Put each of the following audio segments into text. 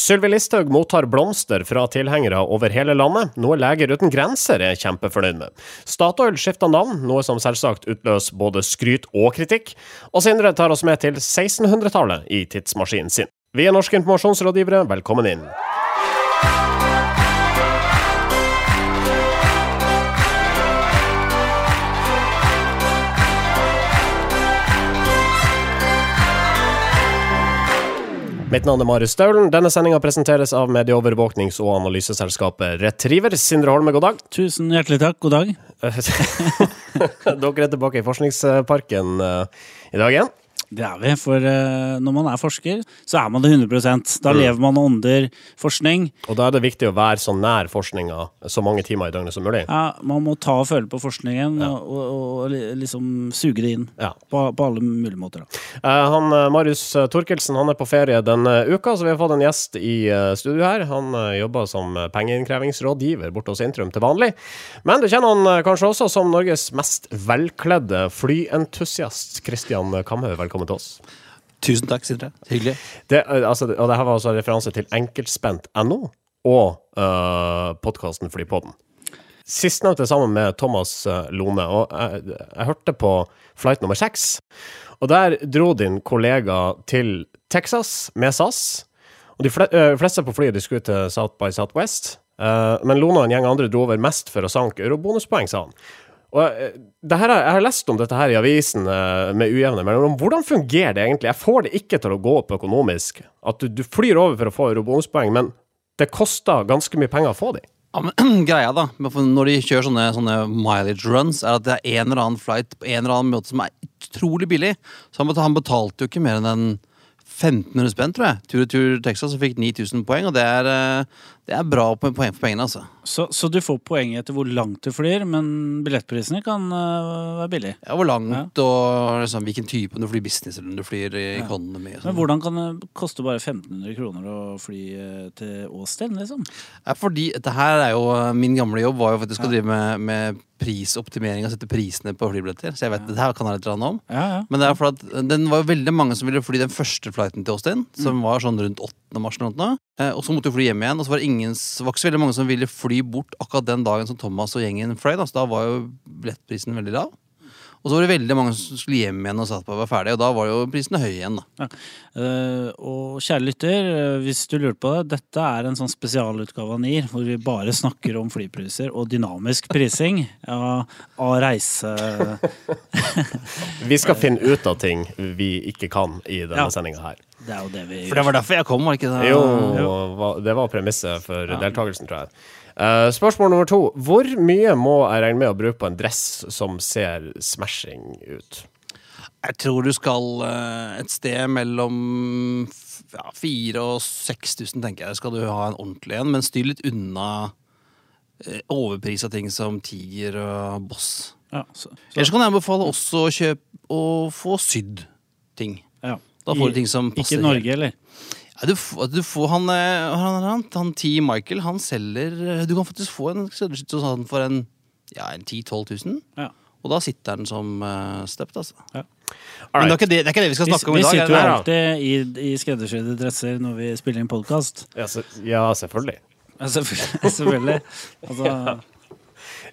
Sylvi Listhaug mottar blomster fra tilhengere over hele landet, noe Leger uten grenser er kjempefornøyd med. Statoil skifter navn, noe som selvsagt utløser både skryt og kritikk. Og Sindre tar oss med til 1600-tallet i tidsmaskinen sin. Vi er norske informasjonsrådgivere, velkommen inn. Mitt navn er Marius Staulen. Denne sendinga presenteres av medieovervåknings- og analyseselskapet Retriever. Sindre Holme, god dag. Tusen hjertelig takk. God dag. Dere er tilbake i Forskningsparken uh, i dag igjen. Det er vi, for uh, når man er forsker, så er man det 100 Da mm. lever man under forskning. Og da er det viktig å være så nær forskninga så mange timer i døgnet som mulig? Ja, man må ta og føle på forskningen ja. og, og, og, liksom suge det inn ja. på, på, alle mulige måter. Uh, han, Marius Torkelsen han er på ferie denne uka, så vi har fått en gjest i studio her. Han jobber som pengeinnkrevingsrådgiver borte hos Intrum til vanlig. Men du kjenner han kanskje også som Norges mest velkledde flyentusiast. Christian Kamhaug, velkommen velkommen til oss. Tusen takk, Sindre. Hyggelig. Det, altså, og det her var altså referanse til enkeltspent.no og uh, podkasten Flypodden. Sistnevnte sammen med Thomas uh, Lone. Og jeg, jeg, hørte på flight nummer seks. Og der dro din kollega til Texas med SAS. Og de fleste på flyet de skulle til South by Southwest. Men Lone og en gjeng andre dro over mest for å sanke eurobonuspoeng, sa han. Og eh, her, Jeg har lest om dette her i avisen eh, med ujevne mellomrom. Hvordan fungerer det egentlig? Jeg får det ikke til å gå opp økonomisk. At du, du flyr over for å få robonspoeng, men det koster ganske mye penger å få de. Ja, men Greia da, når de kjører sånne, sånne, mileage runs, er at det er en eller annen flight på en eller annen måte som er utrolig billig. Så han, betalte jo ikke mer enn en 1500 spenn, tror jeg. Tur-retur Texas og fikk 9000 poeng, og det er, eh, det er bra poeng for pengene, altså. Så, så, du får poeng etter hvor langt du flyr, men billettprisene kan uh, være billige? Ja, hvor langt ja. og liksom, hvilken type, du flyr business eller du flyr i ja. economy. Men hvordan kan det koste bare 1500 kroner å fly uh, til Åsten, liksom? Ja, fordi dette her er jo Min gamle jobb var jo faktisk å drive med, med prisoptimering og sette prisene på flybilletter. Så jeg vet, ja. det her kan jeg litt om. Ja, ja. Men det er for at den var veldig mange som ville fly den første flighten til Austin, som mm. var sånn rundt 8. mars. Eller noe. og så måtte vi fly hjem igjen. Og så var det, ingen, var ikke så veldig mange som ville fly bort akkurat den dagen som Thomas og gjengen fløy. Da, så da var jo billettprisen veldig lav. Og så var det veldig mange som skulle hjem igjen og satt på å være ferdig, og da var jo prisene høye igjen. da. Ja. Uh, og kjære lytter, uh, hvis du lurte på det, dette er en sånn spesialutgave av NIR, hvor vi bare snakker om flypriser og dynamisk prising ja, av reise... vi skal finne ut av ting vi ikke kan i denne ja. sendinga her. Det er jo det vi For det var derfor jeg kom, var ikke det? Jo, jo. det var premisset for ja. deltakelsen, tror jeg. Uh, spørsmål nummer to. Hvor mye må jeg regne med å bruke på en dress som ser smashing ut? Jeg tror du skal uh, et sted mellom ja, 4000 og 6000, tenker jeg. Skal du ha en ordentlig en, men styr litt unna uh, overprisa ting som Tiger og Boss. Ja, så, så. Ellers kan jeg anbefale også å kjøpe og få sydd ting. Ja. Da får du ting som passer. Ikke i Norge, eller? Ja, du, du, får han, eh, han, han, han T. Michael, han selger eh, Du kan faktisk få en skreddersydd sånn for en, ja, en 10 000-12 000. Ja. Og da sitter den som uh, stept, altså. Ja. Men det er, det, det er, ikke det, vi skal snakke vi, om i dag. Vi sitter jo alltid i, i skreddersydde dresser når vi spiller inn podkast. Ja, ja, selvfølgelig. Ja, selvfølgelig. selvfølgelig. Altså, ja.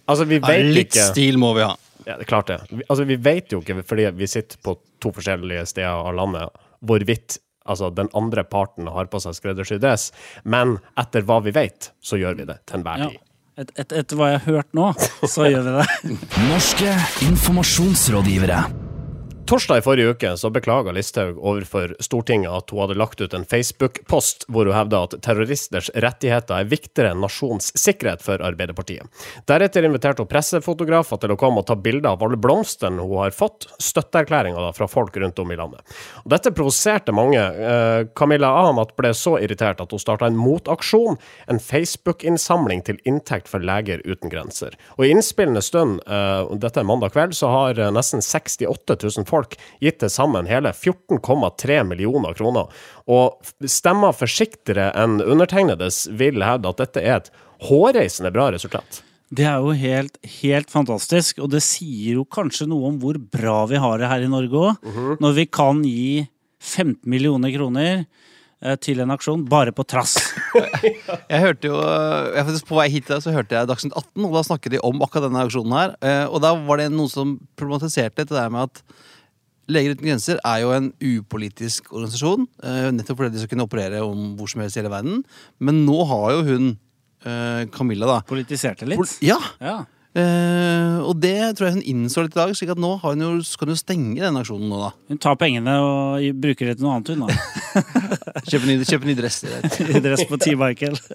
altså, vi vet litt ikke Litt stil må vi ha. Ja, det er klart det. Altså, vi vet jo ikke, fordi vi sitter på to forskjellige steder av landet, hvorvidt altså den andre parten har på seg skreddersydd dress, men etter hva vi vet, så gjør vi det til enhver tid. Ja. Et, et, etter hva jeg har hørt nå, så gjør vi det. Norske informasjonsrådgivere. Torsdag i forrige uke så beklaga Listhaug overfor Stortinget at hun hadde lagt ut en Facebook-post hvor hun hevda at terroristers rettigheter er viktigere enn nasjonens sikkerhet for Arbeiderpartiet. Deretter inviterte hun pressefotografer til å komme og ta bilder av alle blomstene hun har fått, støtteerklæringer fra folk rundt om i landet. Og dette provoserte mange. Eh, Camilla Ahmat ble så irritert at hun starta en motaksjon, en Facebook-innsamling til inntekt for Leger uten grenser. Og i innspillende stund, eh, dette er mandag kveld, så har eh, nesten 68 000 folk folk, gitt til sammen hele 14,3 millioner kroner. Og stemmer forsiktigere enn undertegnedes vil hevde at dette er et hårreisende bra resultat. Det er jo helt, helt fantastisk, og det sier jo kanskje noe om hvor bra vi har det her i Norge òg. Uh -huh. Når vi kan gi 15 millioner kroner eh, til en aksjon, bare på trass. Jeg hørte jo, jeg faktisk På vei hit dag så hørte jeg Dagsnytt 18, og da snakket de om akkurat denne aksjonen her. Eh, Og da var det noen som problematiserte det der med at Leger uten grenser er jo en upolitisk organisasjon. eh, Nettopp fordi de skal kunne operere om hvor som helst i hele verden. Men nå har jo hun, eh, Camilla, da Politiserte litt. pol- Ja! Ja. Eh, Og det tror jeg hun innså litt i dag, slik at nå har hun jo, skal hun stenge den aksjonen nå, da. Hun tar pengene og bruker det til noe annet, hun da. Kjøpe ny, dress. dress på T. Michael.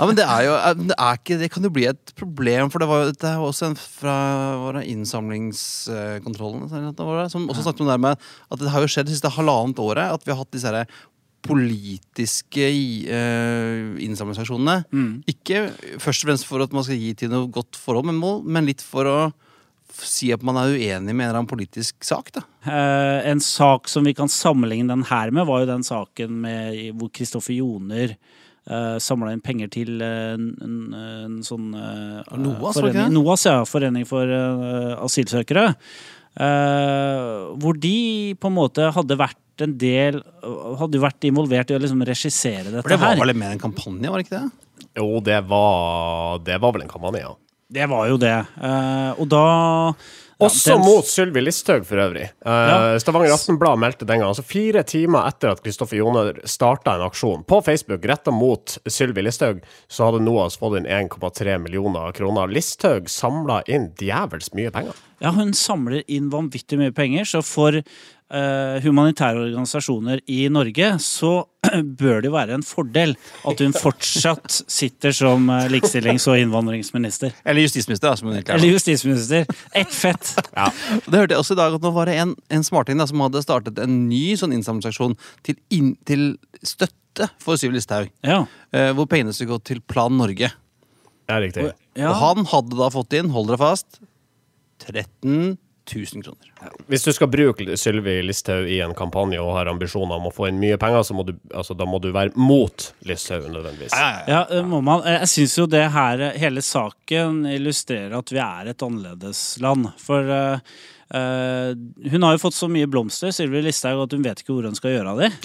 Ja, men det er jo eh, det, er ikke, det kan jo bli et problem, for det var jo dette er også en fra var det innsamlingskontrollen som også snakket om det med at det har jo skjedd det siste halvannet året at vi har hatt disse politiske uh, innsamlingsaksjonene. Ikke først og fremst for at man skal gi til noe godt forhold, men, mål, men litt for å si at man er uenig med en eller annen politisk sak. da. Eh, en sak som vi kan sammenligne den her med, var jo den saken med, hvor Kristoffer Joner uh, samla inn penger til eh, en, en, sånn eh, NOAS, forening. NOAS, ja. Forening for eh, asylsøkere. Eh, hvor de på en måte hadde vært en del Hadde jo vært involvert i å liksom regissere dette For det var vel mer en kampanje, var det ikke det? Jo, det var, det var vel en kampanje, ja. Det var jo det. Eh, og da ja, Også den- mot Sylvi Listhaug, for øvrig. Eh, Ja. Stavanger Aftenblad meldte den gangen. altså fire timer etter at Kristoffer Joner starta en aksjon på Facebook retta mot Sylvi Listhaug, så hadde NOAS fått inn 1,3 millioner kroner. Listhaug samla inn djevelsk mye penger. Ja, hun samler inn vanvittig mye penger, så for humanitære organisasjoner i Norge så bør det jo være en fordel at hun fortsatt sitter som eh, likestillings- og innvandringsminister. Eller justisminister, da, som hun egentlig er. Eller justisminister. Ett fett! Det hørte jeg også i dag at nå var det en, en smarting da, som hadde startet en ny sånn innsamlingsaksjon til, inn, til støtte for Syv Listhaug. Ja. Eh, hvor pengene skulle gå til Plan Norge. Er riktig. ja. Og han hadde da fått inn, hold dere fast, 13 000 kroner. Hvis du skal bruke Sylvi Listhaug i en kampanje og har ambisjoner om å få inn mye penger, så må du, altså, da må du være mot Listhaug nødvendigvis. Ja, det må man. Jeg syns jo det her, hele saken illustrerer at vi er et annerledesland. For eh, eh, hun har jo fått så mye blomster, Sylvi Listhaug, at hun vet ikke hvor hun skal gjøre av dem.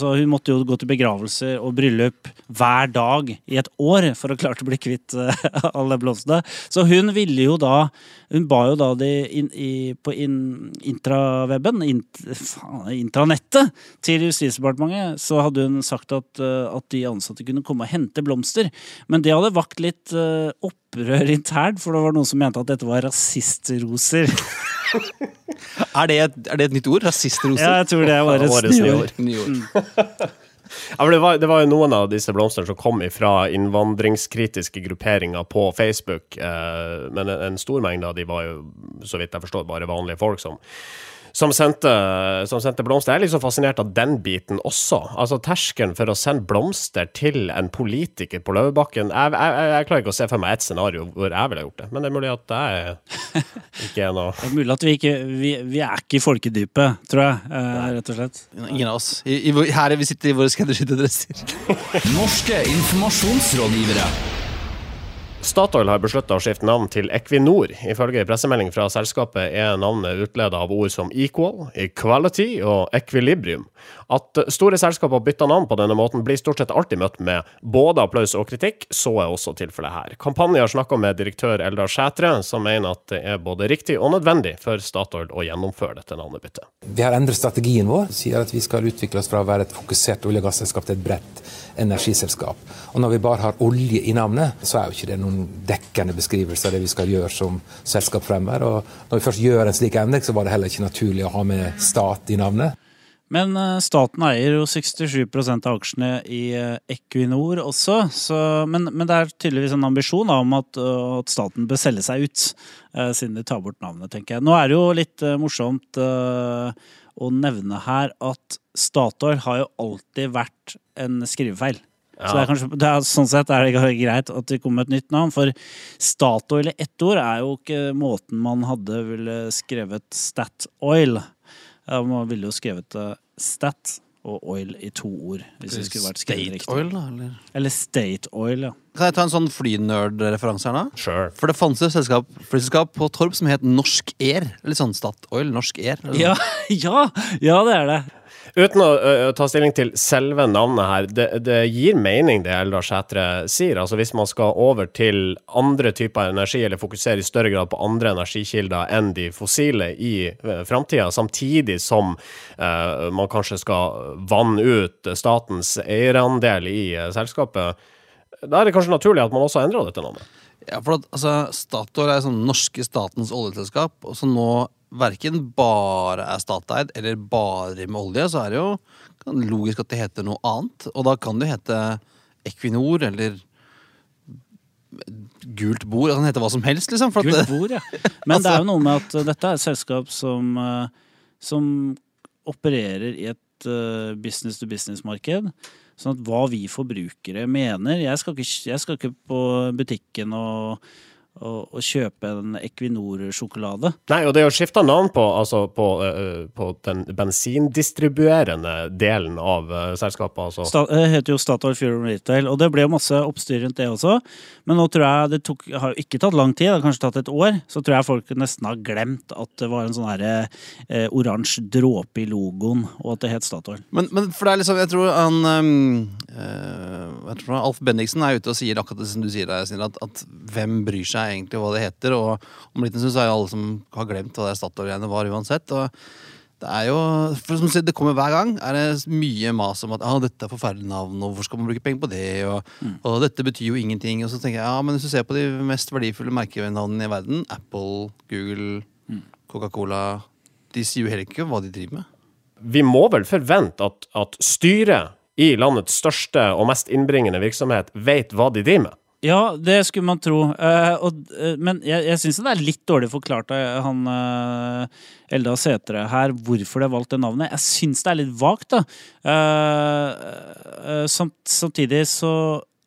så hun måtte jo gå til begravelser og bryllup hver dag i et år for å klare å bli kvitt eh, alle blomstene. Så hun ville jo da Hun ba jo da de in, i, på in, intraweben, int, faen, intranettet, til Justisdepartementet, så hadde hun sagt at, eh, at de ansatte kunne komme og hente blomster. Men det hadde vakt litt eh, opprør internt, for det var noen som mente at dette var rasistroser. Er det, et, er det et nytt ord? Rasistroser? Ja, jeg tror det var et Årets nyord. Nyord. Ja, men det, var, det var jo noen av disse blomstene som kom fra innvandringskritiske grupperinger på Facebook. Eh, men en, en stor mengde av de var jo, så vidt jeg forstår, bare vanlige folk som, som, sendte, som sendte blomster. Jeg er så fascinert av den biten også. Altså Terskelen for å sende blomster til en politiker på Løvebakken jeg, jeg, jeg, jeg klarer ikke å se for meg et scenario hvor jeg ville gjort det. Men det er mulig at jeg ikke er noe Det er mulig at vi ikke Vi, vi er ikke i folkedypet, tror jeg, eh, rett og slett. Ingen av oss. I, i, her er vi sitter i våre skreddersydde dresser. Norske informasjonsrådgivere. Statoil har beslutta å skifte navn til Equinor. Ifølge pressemelding fra selskapet er navnet utleda av ord som equal, equality og equilibrium. At store selskaper bytter navn på denne måten, blir stort sett alltid møtt med både applaus og kritikk. Så er også tilfellet her. Kampanjen har snakka med direktør Eldar Sætre, som mener at det er både riktig og nødvendig for Statoil å gjennomføre dette navnebyttet. Vi har endret strategien vår, sier at vi skal utvikle oss fra å være et fokusert olje- og gasselskap til et bredt energiselskap. Og når vi bare har olje i navnet, så er jo ikke det noen dekkende beskrivelse av det vi skal gjøre som selskap fremover. Og når vi først gjør en slik endring, så var det heller ikke naturlig å ha med stat i navnet. Men eh, staten eier jo 67% av aksjene i eh, Equinor også, så, men, men det er tydeligvis en ambisjon om at, eh, at staten bør selge seg ut, siden de tar bort navnet, tenker jeg. Nå er det jo litt morsomt å nevne her at Statoil har jo alltid vært en skrivefeil. Så det er kanskje, det er, sånn sett er det greit at det kommer et nytt navn, for Statoil i ett ord er jo ikke måten man hadde ville skrevet Statoil. Ja, man ville jo skrevet det Stat og oil i to ord. Hvis det skulle vært State. Oil, da? Eller? Eller State Oil, ja. Kan jeg ta en sånn flynerd-referanse her, da? Sure. For det fantes et selskap, flyselskap på Torp som het Norsk Air. Eller sånn Statoil, Norsk Air. Ja, ja, ja, det er det. Uten å ø, ta stilling til selve navnet her, det, det gir mening det Eldar Sætre sier. Altså Hvis man skal over til andre typer energi, eller fokusere i større grad på andre energikilder enn de fossile i uh, framtida, samtidig som eh, man kanskje skal vanne ut statens eierandel i eh, selskapet, da er det kanskje naturlig at man også endrer dette navnet. Ja, for at, altså, Statoil er sånn norske statens oljeselskap, og så nå verken bare er statseid eller bare driver med olje, så er det jo logisk at det heter noe annet. Og da kan det jo hete Equinor eller Gult bord. Altså, det kan hete hva som helst, liksom. Gult bord, ja. Men det er jo noe med at dette er et selskap som, uh, som opererer i et uh, business-to-business-marked. Sånn at hva vi forbrukere mener Jeg skal ikke, jeg skal ikke på butikken og, og, å kjøpe en Equinor-sjokolade. Nei, og det er jo skifta navn på, altså på, uh, på den bensindistribuerende delen av uh, selskapet. Altså. Sta, det heter jo Statoil Fuel Retail, og det ble jo masse oppstyr rundt det også. Men nå tror jeg det tok, har jo ikke tatt lang tid, det har kanskje tatt et år. Så tror jeg folk nesten har glemt at det var en sånn herre eh, oransje dråpe i logoen, og at det het Statoil. Men, men for det er liksom, jeg tror han um, uh, jeg tror Alf Bendiksen er ute og sier akkurat det som du sier der, at, at hvem bryr seg egentlig hva det heter? Og om liten stund er jo alle som har glemt hva det Statoil-greiene var uansett. og det er jo, for som sier, det kommer hver gang. er det mye mas om at ah, dette er forferdelig navn, og hvorfor skal man bruke penger på det? Og, og dette betyr jo ingenting. Og så tenker jeg, ja, men hvis du ser på de mest verdifulle merkenavnene i verden, Apple, Google, Coca-Cola De sier jo heller ikke hva de driver med. Vi må vel forvente at, at styret i landets største og mest innbringende virksomhet vet hva de driver med. Ja, det skulle man tro. Uh, og, uh, men jeg, jeg syns det er litt dårlig forklart av han uh, Elda Sætre her hvorfor de har valgt det navnet. Jeg syns det er litt vagt, da. Eh, eh, samt, samtidig så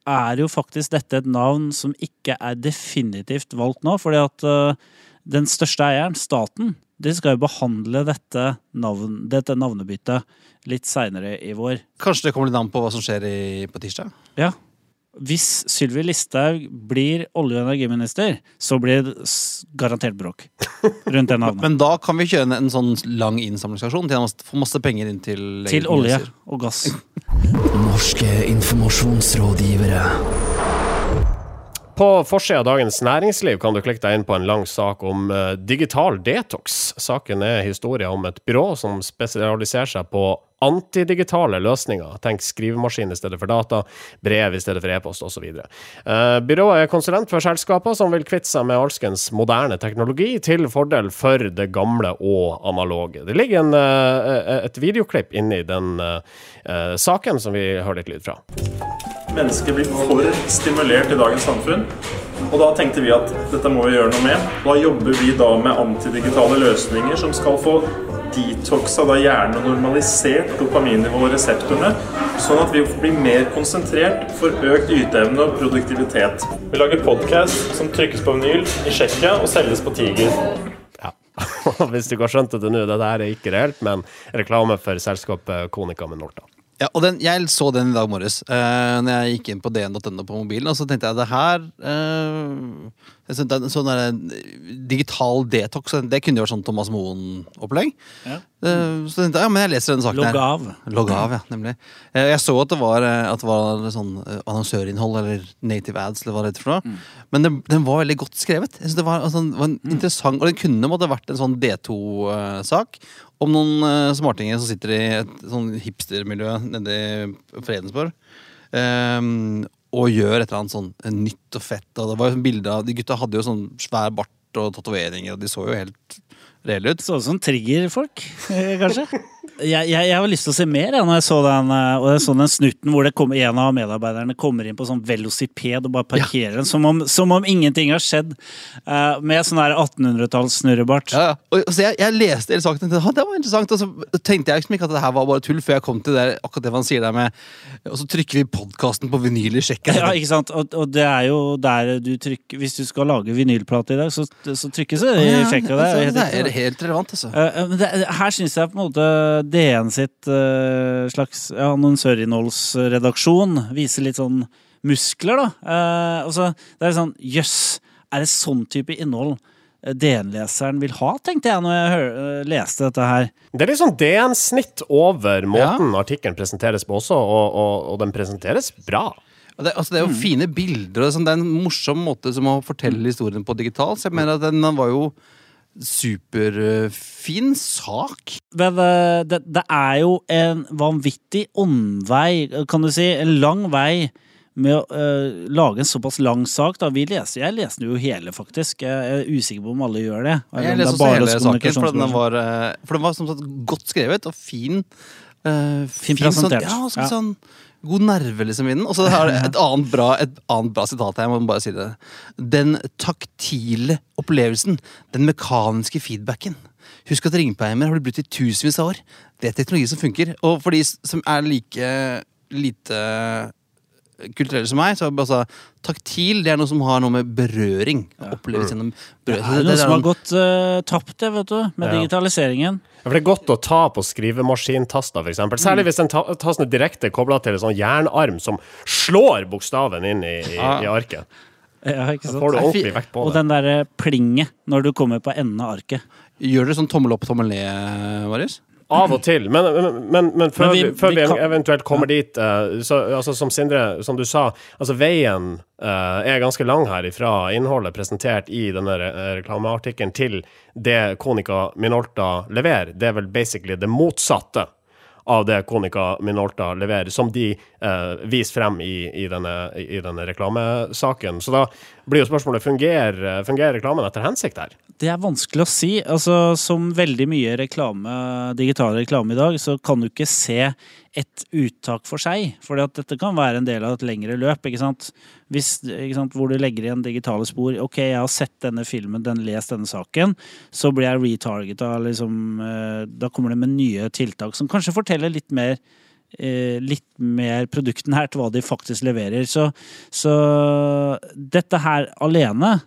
er jo faktisk dette et navn som ikke er definitivt valgt nå, fordi at eh, den største eieren, staten, de skal jo behandle dette, navn, dette navnebyttet litt seinere i vår. Kanskje det kommer litt an på hva som skjer i, på tirsdag? Ja. Hvis Sylvi Listhaug blir olje- og energiminister, så blir det garantert bråk rundt det navnet. Men da kan vi kjøre en, en sånn lang innsamlingsstasjon til å få masse penger inn til Til olje og gass. Norske informasjonsrådgivere. På forsida av Dagens Næringsliv kan du klikke deg inn på en lang sak om eh, digital detox. Saken er historien om et byrå som spesialiserer seg på antidigitale løsninger. Tenk skrivemaskin i stedet for data, brev i stedet for e-post osv. Uh, byrået er konsulent for selskaper som vil kvitte seg med alskens moderne teknologi til fordel for det gamle og analoge. Det ligger en, eh, et videoklipp inni den eh, eh, saken som vi hører litt lyd fra. Mennesker blir for stimulert i dagens samfunn. Og da tenkte vi at dette må vi gjøre noe med. Da jobber vi da med antidigitale løsninger som skal få detoxa da hjernen og normalisert dopaminnivået og reseptorene, sånn at vi blir mer konsentrert for økt yteevne og produktivitet. Vi lager podkast som trykkes på vinyl i Tsjekkia og selges på Tiger. Ja. Hvis du ikke har skjønt det til nå, det der er ikke reelt, men reklame for selskapet Konica med Norta. Ja, og den, Jeg så den i dag morges uh, Når jeg gikk inn på dn.no på mobilen. Og så tenkte jeg det her uh, jeg synes det er Sånn der, eh, digital detox, det kunne jo vært sånn Thomas Moen-opplegg. Ja. Uh, så tenkte jeg ja, men jeg leser denne saken Logg her. av. Logg av, ja, nemlig. Uh, jeg så at det var, at det var sånn annonsørinnhold, eller native ads, eller hva det heter for noe. Men den, den var veldig godt skrevet. Jeg synes det var, altså, det var en interessant, Og den kunne måtte vært en sånn D2-sak om noen uh, smartinger som sitter i et sånn hipstermiljø nede i Fredensborg. Um, og gjør et eller annet sånn eh, nytt og fett. Og det var jo bilde av, De gutta hadde jo sånn svær bart og tatoveringer, og de så jo helt reelle ut. Så ut som triggerfolk, eh, kanskje. Jeg, jeg, jeg har lyst til å se mer ja, når jeg så den, eh, og jeg så den snutten hvor det kom, en av medarbeiderne kommer inn på sånn velociped og bare parkerer den, som om, som om ingenting har skjedd, Uh, med sånn 1800-talls snurrebart. Ja, ja. Og, så jeg, jeg leste hele saken og tenkte det var interessant. Og så tenkte jeg liksom ikke at det her var bare tull, før jeg kom til det, der- akkurat det han sier der med Og så trykker vi podkasten på vinyl i sjekka. Ja, ikke sant? Og, og det er jo der du trykker Hvis du skal lage vinylplate i dag, så, så trykkes det i sjekka. Det er helt det er helt relevant, altså. Uh, men det, her syns jeg på en måte DN sitt uh, slags ja, annonsørinnholdsredaksjon viser litt sånn muskler, da. Eh, altså, det er sånn Jøss, er det sånn type innhold DN-leseren vil ha, tenkte jeg når jeg hør, eh, leste dette her. Det er litt sånn DN-snitt over måten artikkelen presenteres på også, og, og, og den presenteres bra. Det, altså, det er jo fine bilder. Og sånn, det er en morsom måte som å fortelle historien på digitalt. Så jeg mener at den, den var jo superfin sak. Men det, det er jo en vanvittig omvei, kan du si. En lang vei med å uh, lage en såpass lang sak. Da. Vi leser, jeg leste jo hele, faktisk. Jeg er usikker på om alle gjør det. Jeg det er også hele saken, for den var, eh, for den var som sagt godt skrevet og fin. Uh, Fin fin presentert. ja, sånn, Ja. sånn God nerve liksom i den. Og så har jeg et annet bra, et annet bra sitat her. Jeg må bare si det. Den taktile opplevelsen. Den mekaniske feedbacken. Husk at ringpeimer har blitt brukt i tusenvis av år. Det er teknologi som funker. Og for de som er like lite kulturelle som meg, så altså, taktil det er noe som har noe med berøring. Oppleves gjennom berøring. Det er noe som har gått uh, tapt, det, vet du, med Ja. digitaliseringen. Ja, For det er godt å ta på skrivemaskintaster, f.eks. Særlig hvis den ta- tasten er direkte kobla til en sånn jernarm som slår bokstaven inn i, i, Ja. i arket. Ja, ikke Da sant? får du ordentlig vekt på det. Og den derre plinget når du kommer på enden av arket. Gjør dere sånn tommel opp, tommel ned, Marius? Av og til. Men, men, men, før, vi, vi- før vi vi, eventuelt kommer dit eh, så, altså, Som Sindre, som du sa, altså veien uh, er ganske lang her ifra innholdet presentert i denne re reklameartikkelen til det Konica Minolta leverer. Det er vel basically det motsatte av det Konica Minolta leverer, som de eh, viser frem i, i, denne, i denne reklamesaken. Så da blir jo spørsmålet fungerer, fungerer reklamen etter hensikt her? Det er vanskelig å si. Altså, som veldig mye reklame, digital reklame i dag, så kan du ikke se et uttak for seg. For dette kan være en del av et lengre løp. ikke sant? Hvis, ikke sant, hvor du legger igjen digitale spor. Ok, jeg har sett denne filmen, den lest denne saken. Så blir jeg retargeta. Liksom, eh, da kommer det med nye tiltak som kanskje forteller litt mer eh, litt mer produktnært hva de faktisk leverer. Så, så dette her alene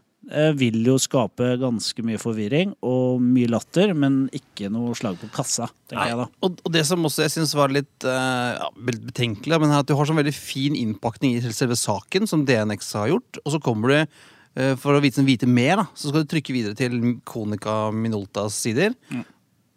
vil jo skape ganske mye forvirring og mye latter, men ikke noe slag på kassa, tenker jeg da. Og, og det som også jeg synes var litt, uh, betenkelig, men er at du har sånn veldig fin innpakning i selve saken, som DNX har gjort, og så kommer du uh, for å vite, vite mer, da, så skal du trykke videre til Konica Minoltas sider.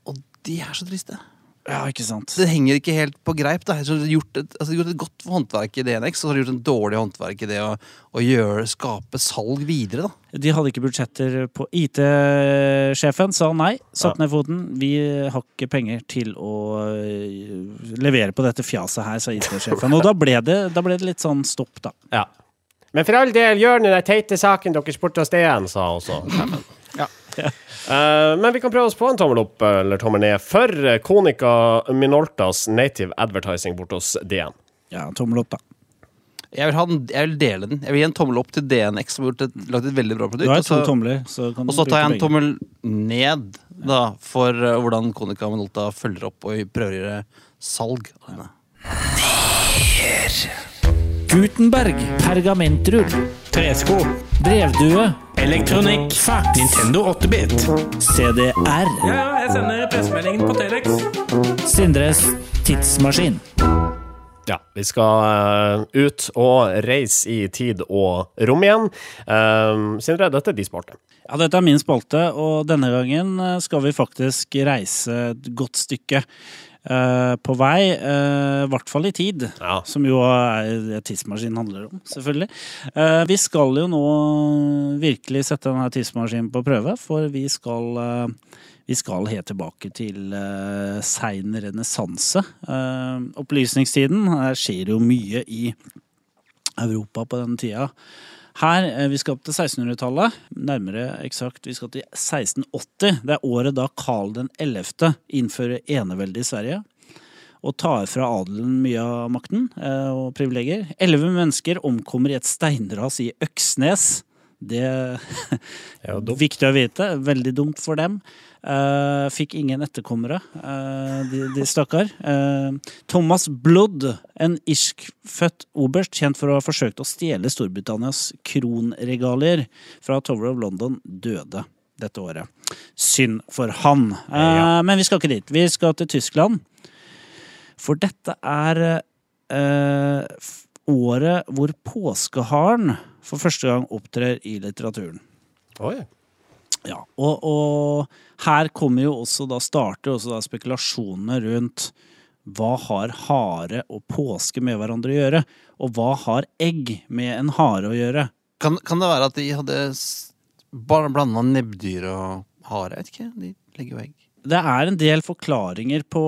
Og de er så triste. Ja, ikke sant. Det henger ikke helt på greip. da Så de har gjort et, altså, gjort et godt håndverk i DNX, og så har de gjort en dårlig håndverk i det å, å gjøre, skape salg videre. da De hadde ikke budsjetter på IT-sjefen, sa nei. Satt ned foten. Vi har ikke penger til å øh, levere på dette fjaset her, sa IT-sjefen. Og da ble, det, da ble det litt sånn stopp, da. Ja. Men for all del, gjør nå den teite saken dere spurte oss DN, sa også sjefen. Eh, men vi kan prøve oss på en tommel opp eller tommel ned for Konika Konica Minoltas native advertising borte hos DN. Ja, tommel opp, da. Jeg vil, ha den, jeg vil dele den. Jeg vil gi en tommel opp til DNX, som har lagd et veldig bra produkt. Du har og to så- tomler, så kan Og så tar jeg en tommel ned da, for uh, hvordan Konica Minolta følger opp og prøver å gjøre salg av denne. Gutenberg. Pergamentrull. Tresko. Brevdue. Elektronikk. Fax. Nintendo 8-bit. CDR. Ja, ja, jeg sender pressemeldingen på Telex. Sindres tidsmaskin. Ja, vi skal eh, ut og reise i tid og rom igjen. Eh, Sindre, dette er de spalte. Ja, dette er min spalte, og denne gangen eh, skal vi faktisk reise et godt stykke eh, på vei. eh, I hvert fall i tid, Ja. som jo er det tidsmaskinen handler om, selvfølgelig. Uh, vi skal jo nå virkelig sette denne tidsmaskinen på prøve, for vi skal vi skal helt tilbake til uh, sein renessanse. Opplysningstiden. Her skjer jo mye i Europa på den tida. Her, eh, Vi skal opp til 1600-tallet. Nærmere eksakt, vi skal til 1680. Det er året da Karl den 11. innfører eneveldet i Sverige. Og tar fra adelen mye av makten eh, og privilegier. Elleve mennesker omkommer i et steinras i Øksnes. Det dumt. Viktig å vite. Veldig dumt for dem. Eh, fikk ingen etterkommere, uh, de, de stakkar. Uh, Thomas Blood, en irskfødt oberst kjent for å ha forsøkt å stjele Storbritannias kronregalier fra Tower of London, døde dette året. Synd for han. Ja. Men vi skal ikke dit. Vi skal til Tyskland. For dette er året hvor påskeharen for første gang opptrer i litteraturen. Oi. Ja, og, og her kommer jo også da starter også da spekulasjonene rundt hva har hare og påske med hverandre å gjøre? Og hva har egg med en hare å gjøre? Kan, kan det være at de hadde blanda nebbdyr og hare? Jeg vet ikke. De legger jo egg. Det er en del forklaringer på,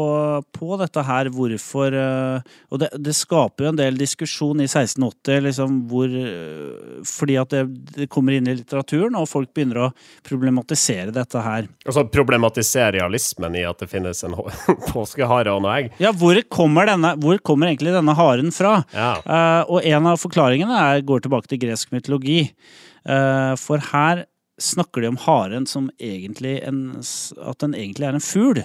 på dette her, hvorfor eh, Og det, det skaper jo en del diskusjon i 1680, liksom hvor eh, Fordi at det, det kommer inn i litteraturen, og folk begynner å problematisere dette her. Altså problematisere realismen i at det finnes en påskehare og noe egg. Ja, hvor kommer, denne, hvor kommer egentlig denne haren fra? Ja. Uh, og en av forklaringene er, går tilbake til gresk mytologi. Uh, for her snakker de om haren som egentlig en, at den egentlig er en fugl.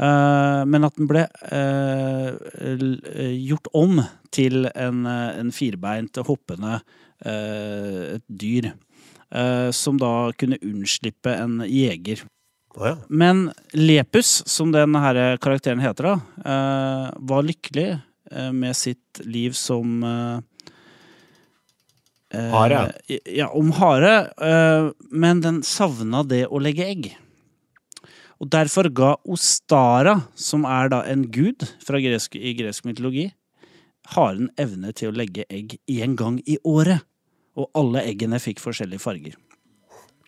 Eh, men at den ble eh, eh, gjort om til en, en firbeint, hoppende et dyr. som da kunne unnslippe en jeger. Oh, ja. Men Lepus, som den her karakteren heter, da, var lykkelig med sitt liv som Hare. Ja, om hare. eh, men den savna det å legge egg. Og derfor ga Ostara, som er da en gud fra gresk, i gresk mytologi, haren evne til å legge egg én gang i året. Og alle eggene fikk forskjellige farger.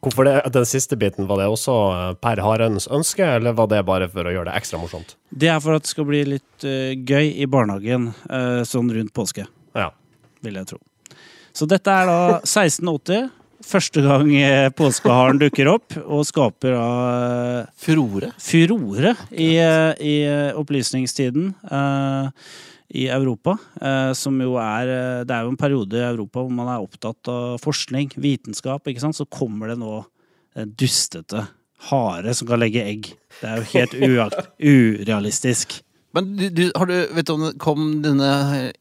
Hvorfor det, den siste biten, var det også eh, per harens ønske, eller var det bare for å gjøre det ekstra morsomt? Det er for at det skal bli litt uh, gøy i barnehagen uh, sånn rundt påske, Ja. vil jeg tro. Så dette er da 1680. Første gang eh, påskeharen dukker opp og skaper da eh, Furore. furore i, eh, i opplysningstiden i Europa. som jo er Det er jo en periode i Europa hvor man er opptatt av forskning, vitenskap, ikke sant. Så kommer det nå en dustete hare som kan legge egg. Det er jo helt urealistisk. Men du, du, har du, vet du om det kom denne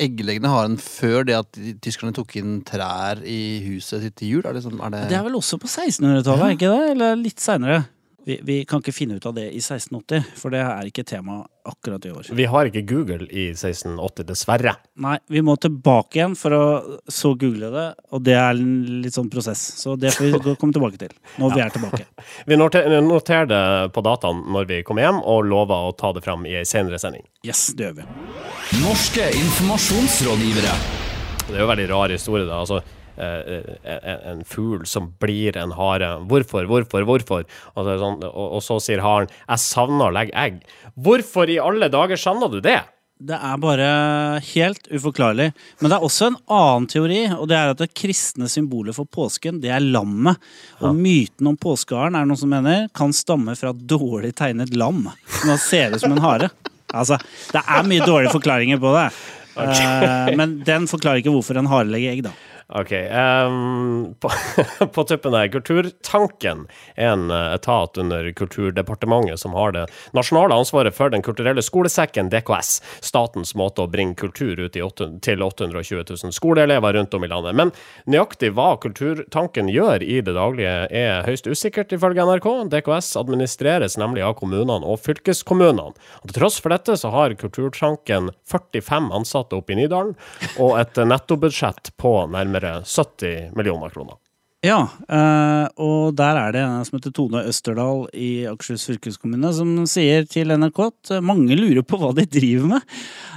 eggleggende haren før det at tyskerne tok inn trær i huset sitt til jul? Er det sånn, er det, Det er vel også på 1600-tallet, ja. ikke det? Eller litt seinere? Vi, vi kan ikke finne ut av det i 1680, for det er ikke tema akkurat i år. Vi har ikke Google i 1680, dessverre. Nei, vi må tilbake igjen for å så google det, og det er en litt sånn prosess. Så det får vi komme tilbake til når vi er tilbake. Vi noter- noterer det på dataen når vi kommer hjem, og lover å ta det fram i ei senere sending. Yes, det gjør vi. Norske informasjonsrådgivere. Det er jo en veldig rar historie, da. Altså, en, en fugl som blir en hare. Hvorfor, hvorfor, hvorfor? Og, sånn, og, og så sier haren 'jeg savner å legge egg'. Hvorfor i alle dager savner du det? Det er bare helt uforklarlig. Men det er også en annen teori, og det er at det kristne symbolet for påsken, det er lammet. Og myten om påskeharen, er noen som mener, kan stamme fra dårlig tegnet lam. Som da ser ut som en hare. Altså, det er mye dårlige forklaringer på det. Okay. men den forklarer ikke hvorfor en hare legger egg, da. Ok. Um, på, på tuppen her, Kulturtanken er en eh, etat under Kulturdepartementet som har det nasjonale ansvaret for Den kulturelle skolesekken, DKS. Statens måte å bringe kultur ut i til 820 000 skoleelever rundt om i landet. Men nøyaktig hva Kulturtanken gjør i det daglige, er høyst usikkert, ifølge NRK. DKS administreres nemlig av kommunene og fylkeskommunene. Og til tross for dette så har Kulturtanken 45 ansatte oppe i Nydalen, og et nettobudsjett på nærmere 70 millioner kroner. Ja, eh, og der er det en som heter Tone Østerdal i Akershus fylkeskommune som sier til NRK at mange lurer på hva de driver med.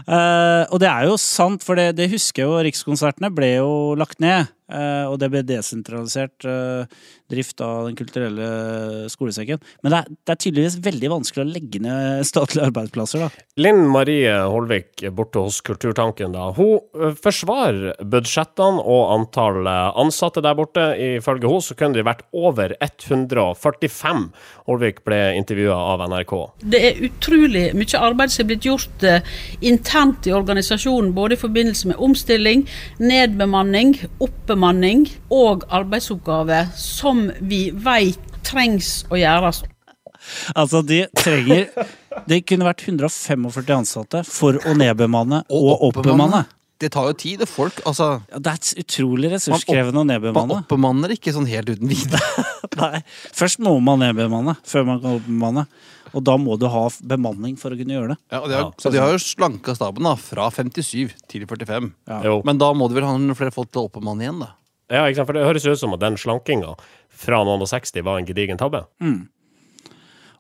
Eh, og det er jo sant, for det, det husker jeg jo, Rikskonsertene ble jo lagt ned. Eh, og det ble desentralisert uh, drift av Den kulturelle skolesekken. Men det er, det er tydeligvis veldig vanskelig å legge ned statlige arbeidsplasser, da. Linn Marie Holvik borte hos Kulturtanken, da. Hun uh, forsvarer budsjettene og antall ansatte der borte. Ifølge henne så kunne de vært over 145. Holvik ble intervjua av NRK. Det er utrolig mye arbeid som er blitt gjort eh, internt i organisasjonen, både i forbindelse med omstilling, nedbemanning, oppbemanning og arbeidsoppgaver som vi vet trengs å gjøres. Altså, de trenger Det kunne vært 145 ansatte for å nedbemanne og oppbemanne. Det tar jo tid. Det folk altså, Ja, det er utrolig ressurskrevende å Man nedbemanne. oppbemanner ikke sånn helt uten videre. Nei, først må man nedbemanne før man kan oppbemanne. Og da må du ha bemanning for å kunne gjøre det. Ja, og de har, så de har jo slanka staben da, fra 57 til 45. Ja. Jo. Men da må du vel ha noen flere folk til å oppbemanne igjen, da. Ja, ikke sant? For det høres ut som at den slankinga fra noen og 60 var en gedigen tabbe.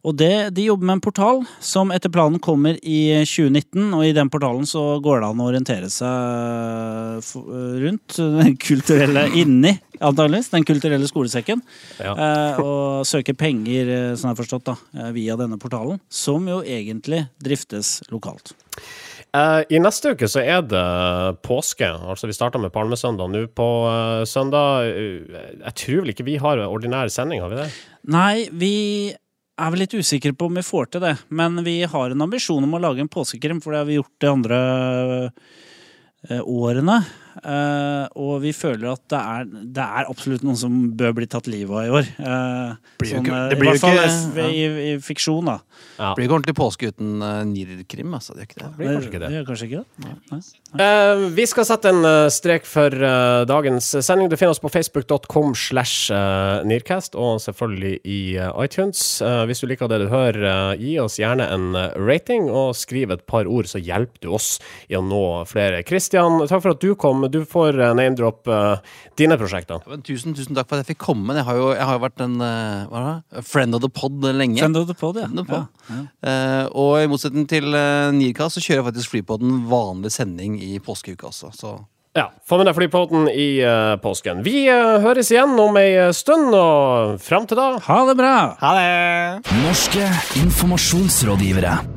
Og det, de jobber med en portal som etter planen kommer i 2019, og i den portalen så går det an å orientere seg rundt den kulturelle inni, antageligvis, den kulturelle skolesekken. Ja. Eh, og søke penger, eh, som jeg har forstått, da, eh, via denne portalen, som jo egentlig driftes lokalt. Eh, I neste uke så er det påske. Altså Vi starta med Palmesøndag nå på eh, søndag. Eh, jeg tror vel ikke vi har ordinær sending, har vi det? Nei, vi er vel litt usikre på om vi får til det, men vi har en ambisjon om å lage en påskekrim, for det har vi gjort de andre eh, årene. Eh, og vi føler at det er, det er absolutt noen som bør bli tatt livet av i år. Eh, Blir sånn, ikke- eh, det I hvert fall ikke- i, i, i fiksjon, da. Ja. Blir ikke ordentlig påske uten uh, Nier-krim, altså. Det gjør ikke det. Blir kanskje kanskje ikke det. Nei. Eh, vi skal sette en strek for uh, dagens sending. Du finner oss på facebook.com slash Nearcast, og selvfølgelig i iTunes. Eh, hvis du liker det du hører, gi oss gjerne en rating, og skriv et par ord, så hjelper du oss i å nå flere. Kristian, takk for at du kom. Du får uh, name-drop uh, dine prosjekter. Ja, men tusen, tusen takk for at jeg fikk komme. Jeg har jo, jeg har jo vært en uh, hva er det? Friend of the pod lenge. Friend of the pod, of the ja. pod. Uh, og i motsetning til uh, Nirka så kjører jeg faktisk Flypoden vanlig sending i påskeuka også. Så Ja, få med deg flypodden i uh, påsken. Vi uh, høres igjen om ei eh, stund, og fram til da Ha det bra! ha det! Norske informasjonsrådgivere.